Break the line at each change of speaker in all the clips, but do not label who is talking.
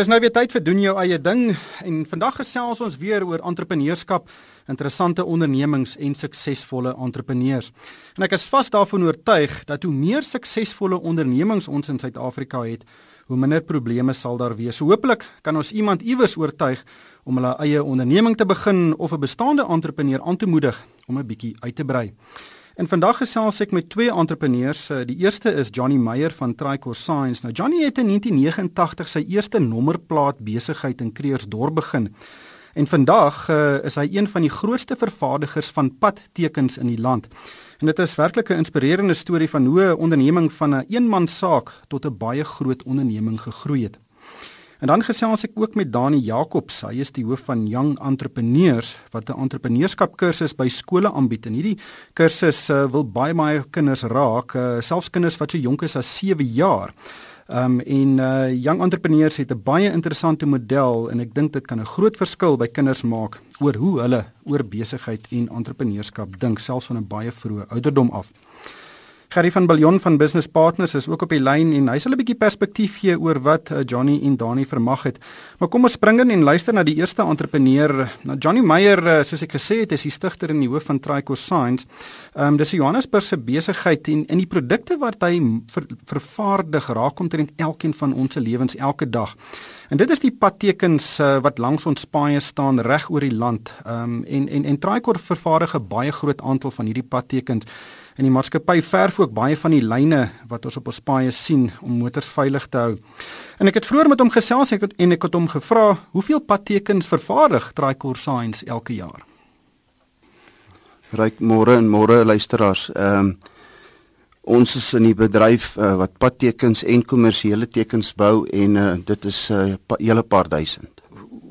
Dis nou weer tyd vir doen jou eie ding en vandag gesels ons weer oor entrepreneurskap, interessante ondernemings en suksesvolle entrepreneurs. En ek is vas daarvan oortuig dat hoe meer suksesvolle ondernemings ons in Suid-Afrika het, hoe minder probleme sal daar wees. So hopelik kan ons iemand iewers oortuig om hulle eie onderneming te begin of 'n bestaande entrepreneur aan te moedig om 'n bietjie uit te brei. En vandag gesels ek met twee entrepreneurs. Eh, die eerste is Johnny Meyer van Tricor Science. Nou Johnny het in 1989 sy eerste nommerplaat besigheid in Creersdorp begin. En vandag uh, is hy een van die grootste vervaardigers van padtekens in die land. En dit is werklik 'n inspirerende storie van hoe 'n onderneming van 'n een eenmansaak tot 'n baie groot onderneming gegroei het. En dan gesels ek ook met Dani Jacobs. Hy is die hoof van Young Entrepreneurs wat 'n entrepreneurskap kursus by skole aanbied. En hierdie kursus uh, wil baie baie kinders raak, uh, selfs kinders wat so jonk is as 7 jaar. Um en uh Young Entrepreneurs het 'n baie interessante model en ek dink dit kan 'n groot verskil by kinders maak oor hoe hulle oor besigheid en entrepreneurskap dink selfs van 'n baie vroeë ouderdom af. Gerry van Billion van Business Partners is ook op die lyn en hy sal 'n bietjie perspektief gee oor wat uh, Johnny en Dani vermag het. Maar kom ons spring in en luister na die eerste entrepreneur. Nou Johnny Meyer, uh, soos ek gesê het, is die stigter en die hoof van Trico Science. Ehm um, dis 'n Johannesburgse besigheid en in die produkte wat hy ver, vervaardig raak omtrent elkeen van ons se lewens elke dag. En dit is die padtekens uh, wat langs ons paaie staan reg oor die land. Ehm um, en en en Trico vervaardig 'n baie groot aantal van hierdie padtekens. En die maatskappy verf ook baie van die lyne wat ons op ons paaie sien om motors veilig te hou. En ek het vroeër met hom gesels ek het, en ek het hom gevra hoeveel padtekens vervaardig Tricor Science elke jaar.
Ryk môre en môre luisteraars. Ehm um, ons is in die bedryf uh, wat padtekens en kommersiële tekens bou en uh, dit is 'n uh, pa, hele paar duisend.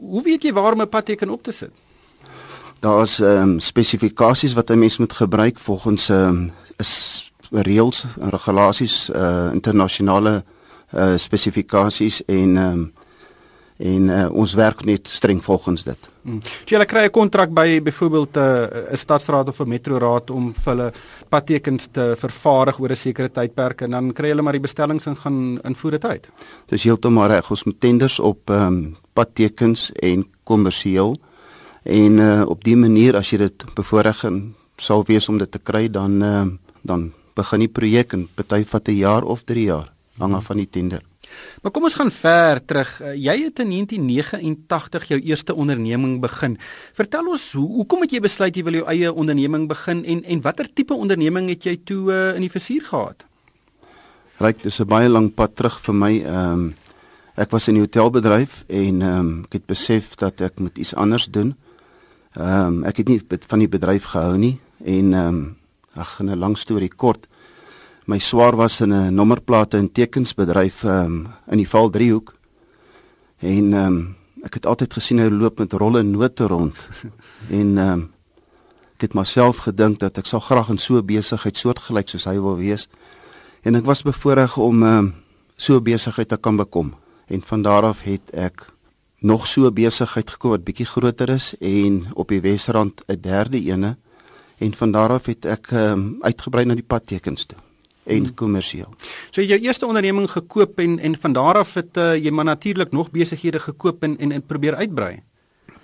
Hoe weet jy waar om 'n padteken op te sit?
Daar's ehm um, spesifikasies wat 'n mens moet gebruik volgens ehm um, is reëls en regulasies uh internasionale uh spesifikasies en ehm um, en uh, ons werk net streng volgens dit.
Hmm. So jy kry 'n kontrak by byvoorbeeld 'n uh, 'n stadsraad of 'n metroraad om vir hulle padtekens te vervaardig oor 'n sekere tydperk en dan kry hulle maar die bestellings en gaan invoer dit uit.
Dis heeltemal reg. Ons moet tenders op ehm um, padtekens en kommersieel en uh, op die manier as jy dit bevoorreg sal wees om dit te kry dan uh, dan begin die projek en party vat 'n jaar of 3 jaar hang af van die tender.
Maar kom ons gaan ver terug. Uh, jy het in 1989 jou eerste onderneming begin. Vertel ons hoe hoekom het jy besluit jy wil jou eie onderneming begin en en watter tipe onderneming het jy toe uh, in die versuur gehad?
Ryk, dis 'n baie lang pad terug vir my. Ehm um, ek was in die hotelbedryf en ehm um, ek het besef dat ek moet iets anders doen. Ehm um, ek het nie van die bedryf gehou nie en ehm um, ag 'n lang storie kort. My swaar was in 'n nommerplate en tekensbedryf ehm um, in die Val driehoek. En ehm um, ek het altyd gesien hy loop met rolle note rond. en ehm um, ek het myself gedink dat ek sal graag in so 'n besigheid soortgelyk soos hy wil wees. En ek was bevoorreg om ehm um, so 'n besigheid te kan bekom. En van daar af het ek nog so 'n besigheid gekoop wat bietjie groter is en op die Wesrand 'n derde ene en van daar af het ek um, uitgebrei na die padtekens toe en hmm. kommersieel.
So jy jou eerste onderneming gekoop en en van daar af het uh, jy maar natuurlik nog besighede gekoop en en, en probeer uitbrei.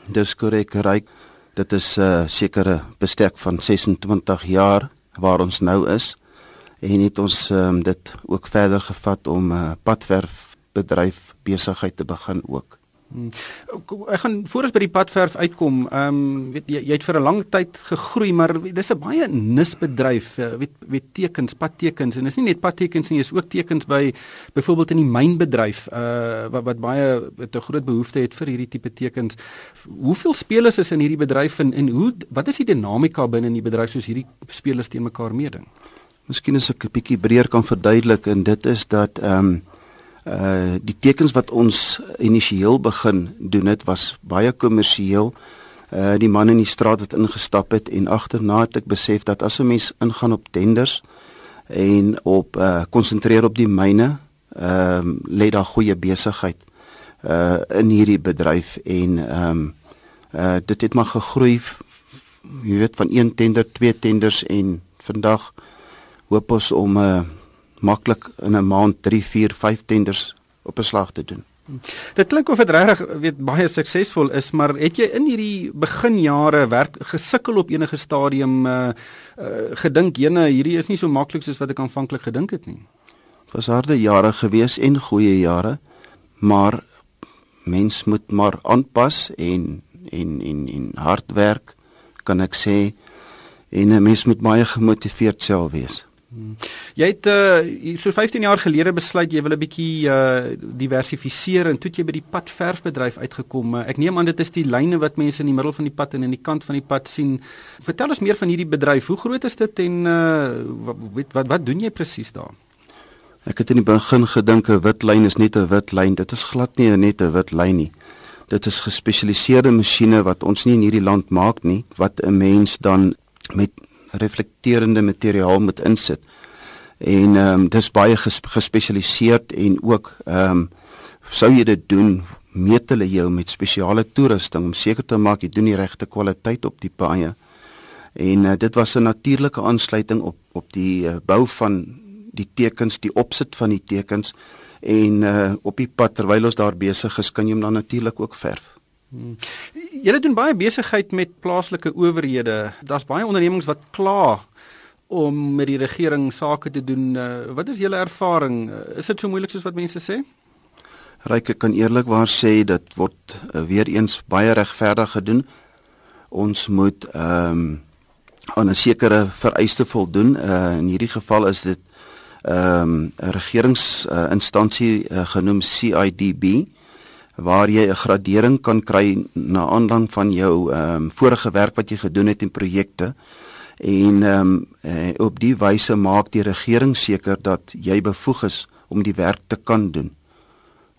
Dis korrek, ryk. Dit is 'n uh, eh, sekere bestek van 26 jaar waar ons nou is en het ons um, dit ook verder gevat om 'n uh, padverf bedryf besigheid te begin ook.
Hmm. Ek gaan voor ons by die padverf uitkom. Ehm um, weet jy jy het vir 'n lang tyd gegroei, maar dis 'n baie nisbedryf. Eh, weet weet tekens, padtekens en dis nie net padtekens nie, is ook tekens by byvoorbeeld in die mynbedryf uh wat wat baie wat 'n groot behoefte het vir hierdie tipe tekens. Hoeveel spelers is in hierdie bedryf en en hoe wat is die dinamika binne in die bedryf soos hierdie spelers teen mekaar meeding?
Miskien as ek 'n bietjie breër kan verduidelik en dit is dat ehm um, uh die tekens wat ons initieel begin doen het was baie kommersieel. Uh die man in die straat het ingestap het en agterna het ek besef dat as 'n mens ingaan op tenders en op uh konsentreer op die myne, ehm um, lê daar goeie besigheid uh in hierdie bedryf en ehm um, uh dit het maar gegroei jy weet van een tender, twee tenders en vandag hoop ons om 'n uh, maklik in 'n maand 3, 4, 5 tenders op 'n slag te doen.
Dit klink of dit regtig weet baie suksesvol is, maar het jy in hierdie beginjare werk gesukkel op enige stadium uh, uh gedink jene hierdie is nie so maklik soos wat ek aanvanklik gedink het nie.
Was harde jare gewees en goeie jare, maar mens moet maar aanpas en en en en hard werk kan ek sê en 'n mens moet baie gemotiveerd self wees.
Hmm. Jy het uh so 15 jaar gelede besluit jy wil 'n bietjie uh diversifiseer en toe jy by die padverfbedryf uitgekom. Ek neem aan dit is die lyne wat mense in die middel van die pad en in die kant van die pad sien. Vertel ons meer van hierdie bedryf. Hoe groot is dit en uh wat wat, wat doen jy presies daar?
Ek het in die begin gedink 'n wit lyn is net 'n wit lyn. Dit is glad nie net 'n wit lyn nie. Dit is gespesialiseerde masjiene wat ons nie in hierdie land maak nie, wat 'n mens dan met reflekterende materiaal moet insit. En ehm um, dis baie ges gespesialiseerd en ook ehm um, sou jy dit doen meet hulle jou met spesiale toerusting om seker te maak jy doen die regte kwaliteit op die paaie. En uh, dit was 'n natuurlike aansluiting op op die uh, bou van die tekens, die opsit van die tekens en uh, op die pad terwyl ons daar besig is, kan jy hom dan natuurlik ook verf.
Julle doen baie besigheid met plaaslike owerhede. Daar's baie ondernemings wat kla om met die regering sake te doen. Uh, wat is julle ervaring? Uh, is dit so moeilik soos wat mense sê?
Ryke kan eerlikwaar sê dit word uh, weer eens baie regverdig gedoen. Ons moet ehm um, aan 'n sekere vereiste voldoen. Uh, in hierdie geval is dit ehm um, 'n regeringsinstansie uh, uh, genoem CIDB waar jy 'n gradering kan kry na aanlang van jou ehm um, vorige werk wat jy gedoen het in projekte en ehm um, op die wyse maak die regering seker dat jy bevoeg is om die werk te kan doen.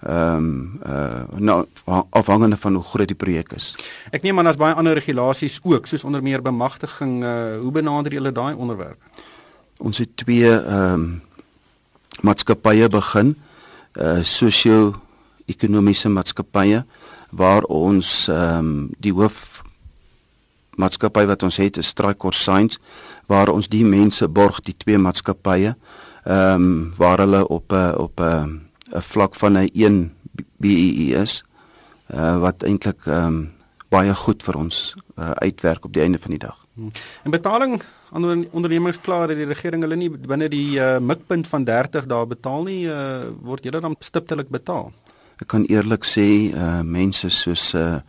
Ehm um, uh nou afhangende van hoe groot die projek is.
Ek neem aan daar's baie ander regulasies ook soos onder meer bemagtiging uh hoe benader julle daai onderwerp?
Ons het twee ehm um, maatskappye begin uh sosio-ekonomiese maatskappye waar ons ehm um, die hoof maatskappy wat ons het is Strike Science waar ons die mense borg die twee maatskappye ehm um, waar hulle op 'n op 'n 'n vlak van 'n 1 BEE is uh, wat eintlik ehm um, baie goed vir ons uh, uitwerk op die einde van die dag.
En betaling aan ondernemings klaar dat die regering hulle nie binne die uh, mikpunt van 30 dae betaal nie, uh, word julle dan stiptelik betaal.
Ek kan eerlik sê, uh, mense soos uh,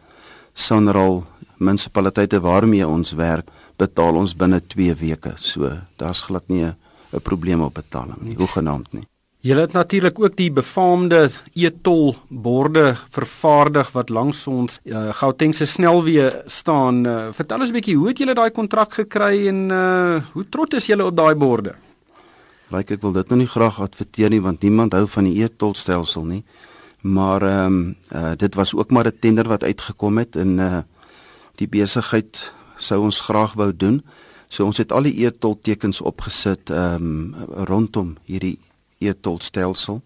Sanral munisipaliteite waarmee ons werk, betaal ons binne 2 weke. So daar's glad nie 'n probleem op betaling nie, hoegenaamd nie.
Julle het natuurlik ook die befaamde e-tol borde vervaardig wat langs ons uh, Gautengse snelweë staan. Uh, vertel ons 'n bietjie hoe het julle daai kontrak gekry en uh, hoe trots is julle op daai borde?
Ryk ek wil dit nou nie graag adverteer nie want niemand hou van die e-tolstelsel nie. Maar ehm um, uh, dit was ook maar 'n tender wat uitgekom het en uh, die besigheid sou ons graag wou doen. So ons het al die e-tol tekens opgesit ehm um, rondom hierdie e-tolstelsel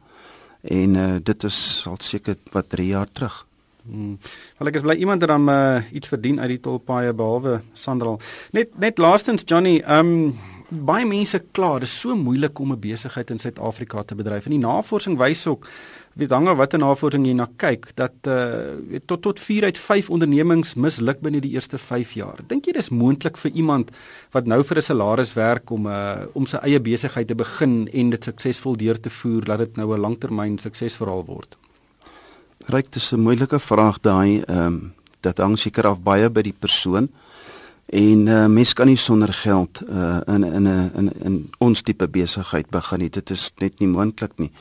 en uh, dit is al seker wat 3 jaar terug.
Hmm. Wel ek is bly iemand het dan uh, iets verdien uit die tolpaaie behalwe Sandral. Net net laastens Johnny, ehm um, baie mense kla, dit is so moeilik om 'n besigheid in Suid-Afrika te bedryf. En die navorsing wys ook weet hang wat 'n navorsing jy na kyk dat uh weet, tot tot 4 uit 5 ondernemings misluk binne die eerste 5 jaar. Dink jy dis moontlik vir iemand wat nou vir 'n salaris werk om uh om sy eie besigheid te begin en dit suksesvol deur te voer dat dit nou 'n langtermyn suksesverhaal word?
Ryk dis 'n moeilike vraag daai ehm um, dit hang seker af baie by die persoon. En uh, mens kan nie sonder geld uh, in in 'n in, in ons tipe besigheid begin nie. Dit is net nie moontlik nie.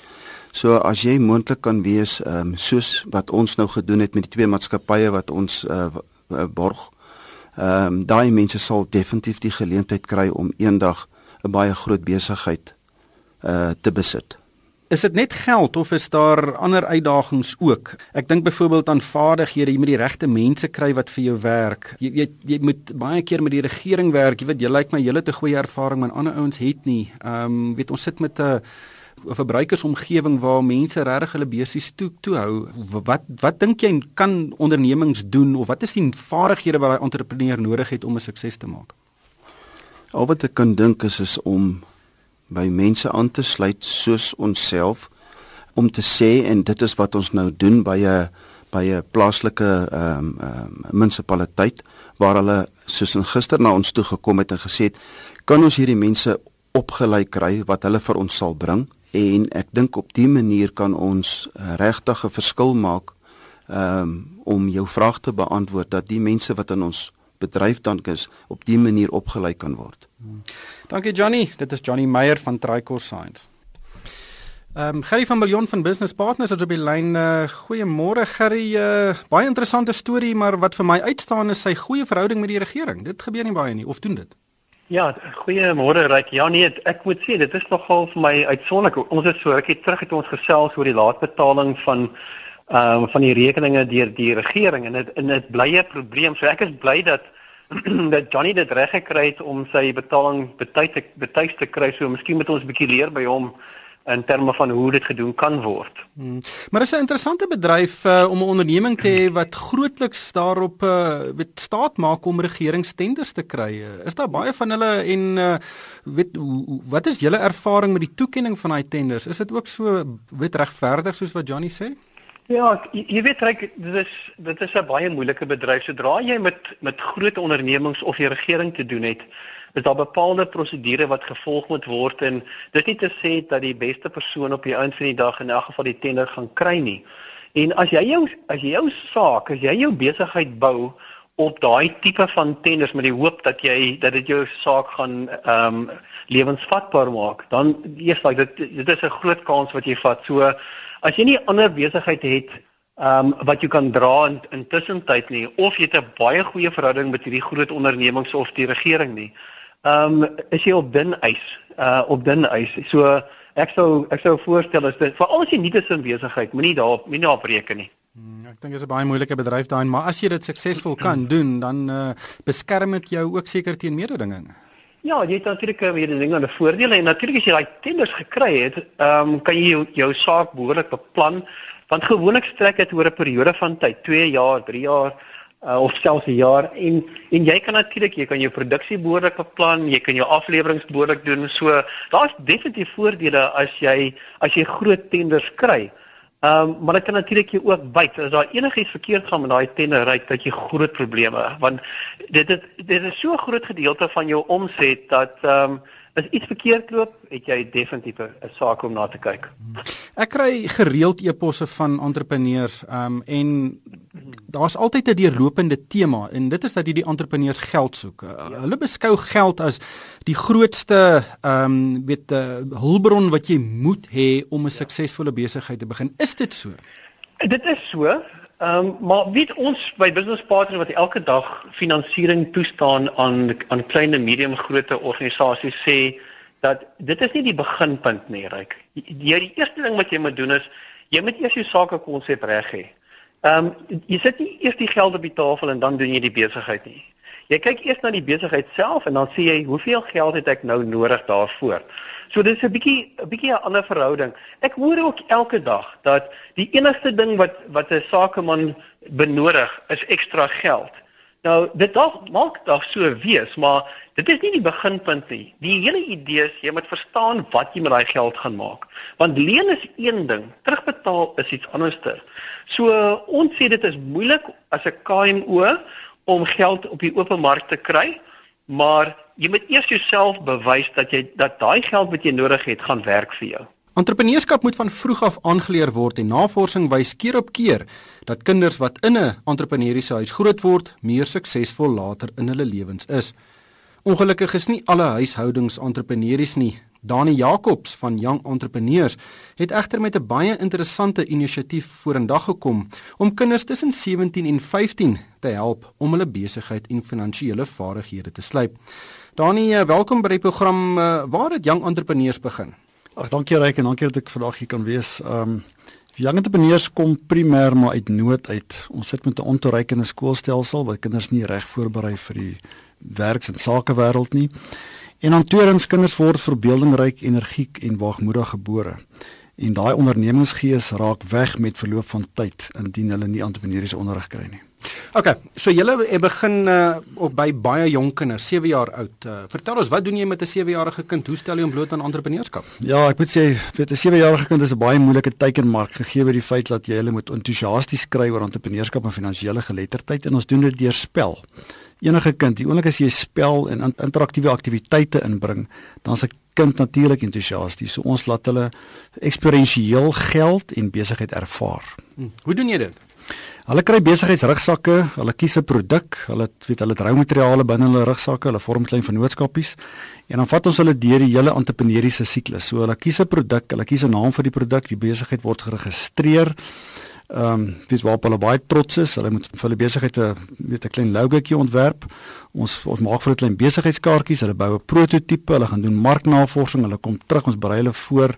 So as jy moontlik kan wees ehm um, soos wat ons nou gedoen het met die twee maatskappye wat ons uh, borg. Ehm um, daai mense sal definitief die geleentheid kry om eendag 'n baie groot besigheid uh te besit.
Is dit net geld of is daar ander uitdagings ook? Ek dink byvoorbeeld aan vaardighede, jy moet die regte mense kry wat vir jou werk. Jy jy, jy moet baie keer met die regering werk. Jy weet jy lyk like my hele te goeie ervaring, maar ander ouens het nie. Ehm um, weet ons sit met 'n 'n verbruikersomgewing waar mense regtig hulle besies toe toe hou. Wat wat dink jy kan ondernemings doen of wat is die vaardighede wat 'n entrepreneur nodig het om 'n sukses te maak?
Al wat ek kan dink is is om by mense aan te sluit soos onsself om te sê en dit is wat ons nou doen by 'n by 'n plaaslike ehm um, um, munisipaliteit waar hulle soos gister na ons toe gekom het en gesê het kan ons hierdie mense opgelei kry wat hulle vir ons sal bring en ek dink op dié manier kan ons uh, regtig 'n verskil maak um, om jou vraag te beantwoord dat die mense wat in ons bedryf dan is op dié manier opgelei kan word.
Dankie Johnny, dit is Johnny Meyer van Tricor Science. Ehm um, Gerry van Miljoen van Business Partners het op die lyn. Uh, Goeiemôre Gerry, uh, baie interessante storie, maar wat vir my uitstaan is sy goeie verhouding met die regering. Dit gebeur nie baie nie of doen dit?
Ja, goeiemôre Ryk. Ja nee, ek moet sê dit is nogal vir my uitsonderlik. Ons het so rukkie terug het ons gesels oor die laatbetaling van ehm um, van die rekeninge deur die regering en dit en dit bly 'n probleem. So ek is bly dat dat Johnny dit reg gekry het om sy betaling te betuig te kry. So miskien moet ons 'n bietjie leer by hom in terme van hoe dit gedoen kan word.
Hmm. Maar is 'n interessante bedryf uh, om 'n onderneming te hê wat grootliks daarop uh, weet staat maak om regeringstenders te kry. Is daar baie van hulle en uh, weet wat is julle ervaring met die toekenning van daai tenders? Is dit ook so weet regverdig soos wat Johnny sê?
Ja, jy, jy weet reg dit is dit is 'n baie moeilike bedryf sodra jy met met groot ondernemings of die regering te doen het is daar bepaalde prosedure wat gevolg moet word en dit nie te sê dat die beste persoon op die einde van die dag in elk geval die tender gaan kry nie. En as jy jou as jy jou saak, as jy jou besigheid bou op daai tipe van tenders met die hoop dat jy dat dit jou saak gaan ehm um, lewensvatbaar maak, dan eers daai dit dit is 'n groot kans wat jy vat. So as jy nie ander besigheid het ehm um, wat jy kan dra in intussen tyd nie of jy het 'n baie goeie verhouding met hierdie groot ondernemings of die regering nie, Ehm um, is jy op dun ys, uh op dun ys. So ek sou ek sou voorstel as dit veral as jy nie 'n sin besigheid, moenie daarop moenie daarop reken nie.
Hmm, ek dink dit is 'n baie moeilike bedryf daai, maar as jy dit suksesvol kan doen, dan uh beskerm dit jou ook seker teen mededinging.
Ja, jy het natuurlik weer dinge aan die voordele en natuurlik as jy daai tenders gekry het, ehm um, kan jy jou, jou saak behoorlik beplan want gewoonlik strek dit oor 'n periode van tyd, 2 jaar, 3 jaar uh, of selfs 'n jaar en en jy kan natuurlik jy kan jou produksie behoorlik beplan, jy kan jou afleweringe behoorlik doen. So daar's definitief voordele as jy as jy groot tenders kry. Ehm um, maar dit kan natuurlik jou ook byt. As daar enigiets verkeerd gaan met daai tender ry, dat jy groot probleme want dit is dit is so 'n groot gedeelte van jou omset dat ehm um, as iets verkeerd loop, het jy definitief 'n saak om na te kyk.
Ek kry gereeld e-posse van entrepreneurs um, en daar's altyd 'n deurlopende tema en dit is dat hierdie entrepreneurs geld soek. Uh, ja. Hulle beskou geld as die grootste ehm um, weet 'n uh, hulpbron wat jy moet hê om 'n ja. suksesvolle besigheid te begin. Is dit so?
Dit is so. Ehm um, maar weet ons by business partners wat elke dag finansiering toestaan aan aan klein en medium grootte organisasies sê dat dit is nie die beginpunt nie, ryk. Die, die eerste ding wat jy moet doen is jy moet eers jou sake konsep reg hê. Ehm um, jy sit nie eers die geld op die tafel en dan doen jy die besigheid nie. Jy kyk eers na die besigheid self en dan sê jy hoeveel geld het ek nou nodig daarvoor. So dis 'n bietjie 'n bietjie 'n ander verhouding. Ek hoor ook elke dag dat die enigste ding wat wat 'n sakeman benodig is ekstra geld. Nou dit dalk maak dalk so wees, maar dit is nie die beginpunt nie. Die hele idee is jy moet verstaan wat jy met daai geld gaan maak. Want leen is een ding, terugbetaal is iets anderster. So ons sê dit is moeilik as 'n KMO om geld op die open mark te kry, maar jy moet eers jouself bewys dat jy dat daai geld wat jy nodig het gaan werk vir jou.
Entrepreneurskap moet van vroeg af aangeleer word en navorsing wys keer op keer dat kinders wat in 'n entrepreneuriese huis groot word, meer suksesvol later in hulle lewens is. Ongelukkig is nie alle huishoudings entrepreneurs nie. Dani Jacobs van Young Entrepreneurs het egter met 'n baie interessante inisiatief vorendag gekom om kinders tussen 17 en 15 te help om hulle besigheid en finansiële vaardighede te slyp. Dani, eh, welkom by die program. Eh, waar het Young Entrepreneurs begin?
Ag, dankie Ryk en dankie dat ek vandag hier kan wees. Ehm um, Young Entrepreneurs kom primêr maar uit nood uit. Ons sit met 'n ontoereikende skoolstelsel waar kinders nie reg voorberei vir die werks- en sakewêreld nie. En dan tweedens kinders word verbeeldingryk, energiek en waagmoedig gebore. En daai ondernemingsgees raak weg met verloop van tyd indien hulle nie entrepreneursiese onderrig kry nie.
OK, so julle begin uh, op by baie jonk kinders, 7 jaar oud. Uh, vertel ons, wat doen jy met 'n 7-jarige kind? Hoe stel jy hom bloot aan entrepreneurskap?
Ja, ek moet sê, weet 'n 7-jarige kind is 'n baie moeilike teikenmark gegee by die feit dat jy hulle moet entoesiasties kry oor entrepreneurskap en finansiële geletterdheid en ons doen dit deur spel. Enige kind, die oomblik as jy spel en interaktiewe aktiwiteite inbring, dan 'n kind natuurlik entoesiasties. So ons laat hulle eksperiensieel geld en besigheid ervaar.
Hm. Hoe doen jy dit?
Hulle kry besigheidsrugsakke, hulle kies 'n produk, hulle weet hulle droumateriale binne hulle rugsakke, hulle vorm klein vennootskapies en dan vat ons hulle deur die hele entrepreneursiese siklus. So hulle kies 'n produk, hulle kies 'n naam vir die produk, die besigheid word geregistreer. Ehm um, dis waarop hulle baie trots is. Hulle moet vir hulle besigheid 'n weet 'n klein logoetjie ontwerp. Ons ons maak vir hulle klein besigheidskaartjies, hulle bou 'n prototipe, hulle gaan doen marknavorsing, hulle kom terug, ons berei hulle voor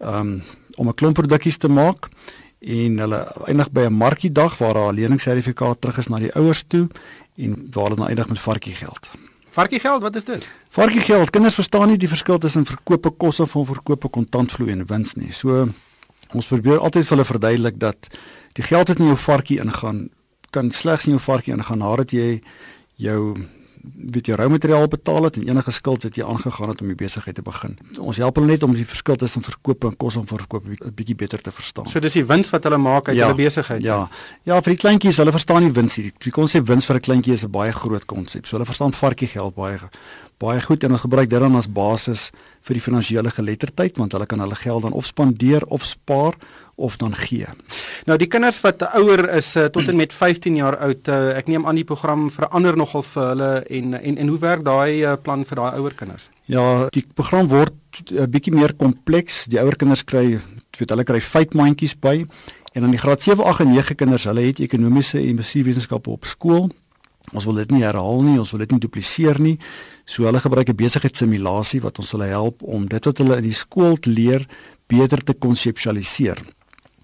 ehm um, om 'n klomp produkies te maak en hulle eindig by 'n markiedag waar daar 'n leningssertifikaat terug is na die ouers toe en waar hulle eindig met varkie geld.
Varkie geld, wat is dit?
Varkie geld. Kinders verstaan nie die verskil tussen verkope kos of verkope kontantvloei en wins nie. So ons probeer altyd vir hulle verduidelik dat die geld wat in jou varkie ingaan kan slegs in jou varkie ingaan nadat jy jou weet jy roumateriaal betaal het en enige skuld wat jy aangegaan het om die besigheid te begin. Ons help hulle net om die verskil tussen verkoop en kos om verkoop 'n bietjie beter te verstaan.
So dis die wins wat hulle maak uit ja, hulle besigheid.
Ja. Ja, vir die kleintjies, hulle verstaan nie wins nie. Die konsep wins vir 'n kleintjie is 'n baie groot konsep. So hulle verstaan varkie geld baie baie goed en ons gebruik dit dan as basis vir die finansiële geletterdheid want hulle kan hulle geld dan of spandeer of spaar of dan gee.
Nou die kinders wat ouer is uh, tot en met 15 jaar oud, uh, ek neem aan die program verander nogal vir hulle en en en hoe werk daai plan vir daai ouer kinders?
Ja, die program word 'n bietjie meer kompleks. Die ouer kinders kry weet hulle kry feitmandjies by en dan die graad 7, 8 en 9 kinders, hulle het ekonomiese en bestuurswetenskappe op skool. Ons wil dit nie herhaal nie, ons wil dit nie dupliseer nie. So hulle gebruik 'n besigheidsimulasie wat ons hulle help om dit wat hulle in die skool leer beter te konseptualiseer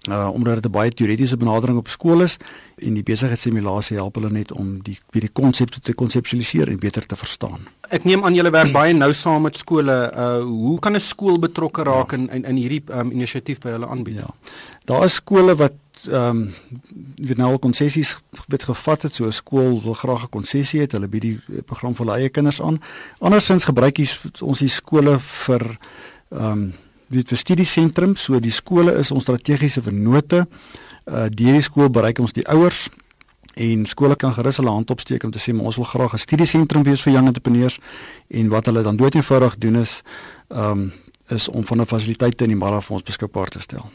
uh omdat dit 'n baie teoretiese benadering op skool is en die besigheidssimulasie help hulle net om die wie die konsepte te konseptualiseer en beter te verstaan.
Ek neem aan julle werk baie nou saam met skole. Uh hoe kan 'n skool betrokke raak ja. in, in in hierdie um, inisiatief by hulle aanbied? Ja.
Daar is skole wat ehm um, weet nou al konsessies word gevat het so 'n skool wil graag 'n konsessie hê, hulle bied die program vir hulle eie kinders aan. Andersins gebruik ons die skole vir ehm um, weet vir studiesentrum, so die skole is ons strategiese vennote. Uh deur die skool bereik ons die ouers en skole kan gerus hulle hand opsteek om te sê maar ons wil graag 'n studiesentrum wees vir jong entrepreneurs en wat hulle dan dood eenvoudig doen is um is om van 'n fasiliteite in die middag vir ons beskikbaar te stel.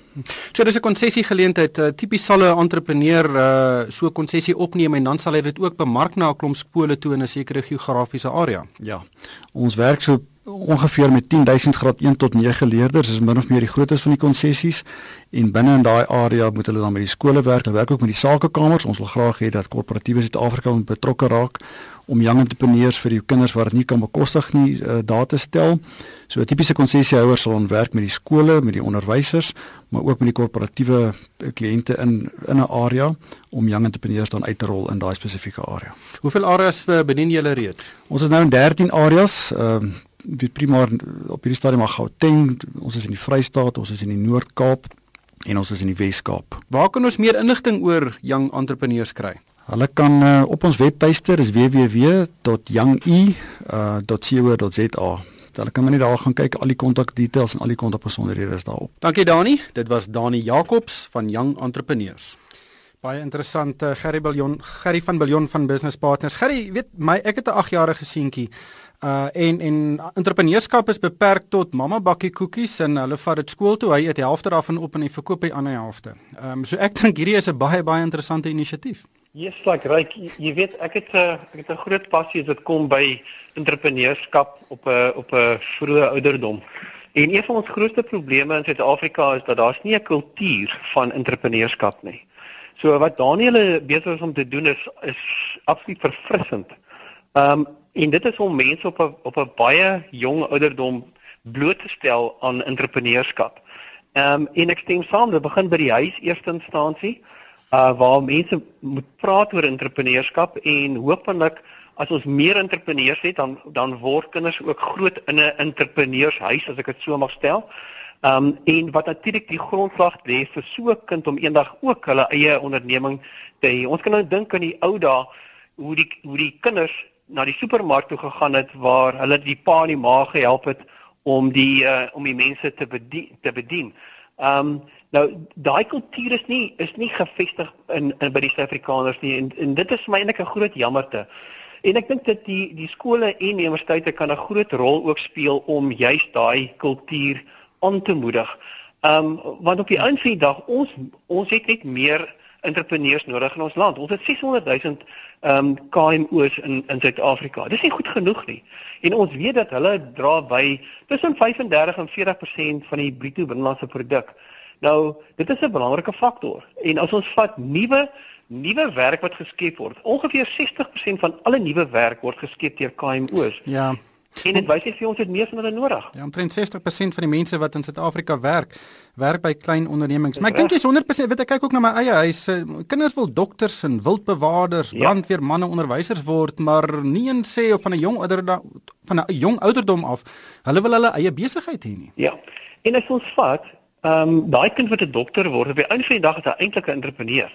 So dis 'n konsessie geleentheid. Uh, Tipies sal 'n entrepreneur uh, so 'n konsessie opneem en dan sal hy dit ook bemark na 'n klomp skole toe in 'n sekere geografiese area.
Ja. Ons werk so ongeveer met 10000 graad 1 tot 9 leerders is min of meer die groottes van die konsessies en binne in daai area moet hulle dan met die skole werk en werk ook met die sakekamers ons wil graag hê dat korporatiewe Suid-Afrika betrokke raak om jong entrepreneurs vir die kinders wat dit nie kan bekostig nie uh, daar te stel so 'n tipiese konsessiehouer sal dan werk met die skole met die onderwysers maar ook met die korporatiewe eh, kliënte in in 'n area om jong entrepreneurs dan uit te rol in daai spesifieke area.
Hoeveel areas eh, bedien julle reeds?
Ons is nou in 13 areas. Ehm uh, die primair op hierdie stadium maar Gauteng, ons is in die Vrystaat, ons is in die Noord-Kaap en ons is in die Wes-Kaap.
Waar kan ons meer inligting oor jong entrepreneurs kry?
Hulle kan uh, op ons webtuiste is www.younge.co.za. Uh, Hulle kan net daar gaan kyk al die kontakdetails en al die kontakbesonderhede is daarop.
Dankie Dani. Dit was Dani Jacobs van Young Entrepreneurs. Baie interessant uh, Gerry Biljon, Gerry van Biljon van Business Partners. Gerry, weet my ek het 'n 8-jarige seentjie Uh en en entrepreneurskap is beperk tot mamma bakkie koekies en hulle vat dit skool toe. Hy eet die helfte daarvan op en hy verkoop die ander helfte. Ehm um, so ek dink hierdie is 'n baie baie interessante inisiatief.
Yes, like right. Jy weet ek het 'n uh, ek het 'n groot passie as dit kom by entrepreneurskap op 'n uh, op 'n uh, vroeë ouderdom. En een van ons grootste probleme in Suid-Afrika is dat daar's nie 'n kultuur van entrepreneurskap nie. So wat Daniel besig is om te doen is is absoluut verfrissend. Ehm um, En dit is om mense op 'n op 'n baie jong ouderdom bloot te stel aan entrepreneurskap. Ehm um, en ek stem saam, dit begin by die huis eerste instansie, uh waar mense moet praat oor entrepreneurskap en hopelik as ons meer entrepreneurs het dan dan word kinders ook groot in 'n entrepreneurshuis as ek dit so mag stel Ehm um, en wat natuurlik die grondslag lê vir so 'n kind om eendag ook hulle eie onderneming te hê. Ons kan nou dink aan die ou dae hoe die hoe die kinders na die supermark toe gegaan het waar hulle die pa en die ma gehelp het om die uh, om die mense te bedien te bedien. Ehm um, nou daai kultuur is nie is nie gevestig in, in by die Suid-Afrikaners nie en, en dit is vir my eintlik 'n groot jammerte. En ek dink dat die die skole en universiteite kan 'n groot rol ook speel om juist daai kultuur aan te moedig. Ehm um, want op die einde van die dag ons ons het net meer entrepreneurs nodig in ons land. Ons het 600 000 ehm um, KMO's in in Suid-Afrika. Dis nie goed genoeg nie. En ons weet dat hulle dra by tussen 35 en 40% van die bruto binnelandse produk. Nou, dit is 'n belangrike faktor. En as ons vat nuwe nuwe werk wat geskep word, ongeveer 60% van alle nuwe werk word geskep deur KMO's.
Ja.
En dit wys net vir ons het meer van hulle nodig.
Ja, omtrent 60% van die mense wat in Suid-Afrika werk, werk by klein ondernemings. Maar ek dink jy's 100% weet ek kyk ook na my eie huis. Eh, kinders wil dokters en wildbewaarders, ja. brandweermanne, onderwysers word, maar nie een sê of van 'n jong ouderdom van 'n jong ouderdom af, hulle wil hulle eie besigheid hê nie.
Ja. En as ons vat, ehm um, daai kind wat 'n dokter word, op die einde van die dag is hy eintlik 'n entrepreneur.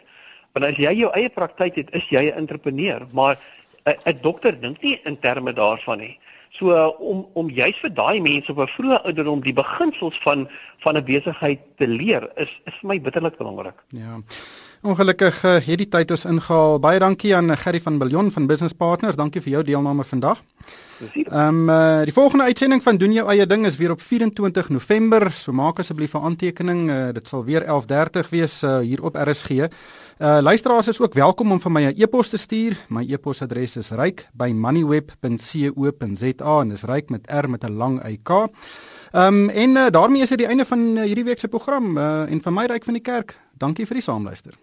Want as jy jou eie praktyk het, is jy 'n entrepreneur, maar 'n dokter dink nie in terme daarvan nie. So om om juis vir daai mense op 'n vroeë ouderdom die beginsels van van 'n besigheid te leer is is vir my bitterlik belangrik.
Ja. Ongelukkig uh, het die tyd ons ingehaal. Baie dankie aan Gerry van Billion van Business Partners. Dankie vir jou deelname vandag. Ehm um, uh, die volgende uitsending van doen jou eie ding is weer op 24 November. So maak asseblief 'n aantekening. Uh, dit sal weer 11:30 wees uh, hier op RSG. Uh luisteraars is ook welkom om vir my 'n e-pos te stuur. My e-posadres is ryk@moneyweb.co.za en dis ryk met R met 'n lang YK. Ehm um, en uh, daarmee is dit die einde van uh, hierdie week se program uh, en van my ryk van die kerk. Dankie vir die saamluister.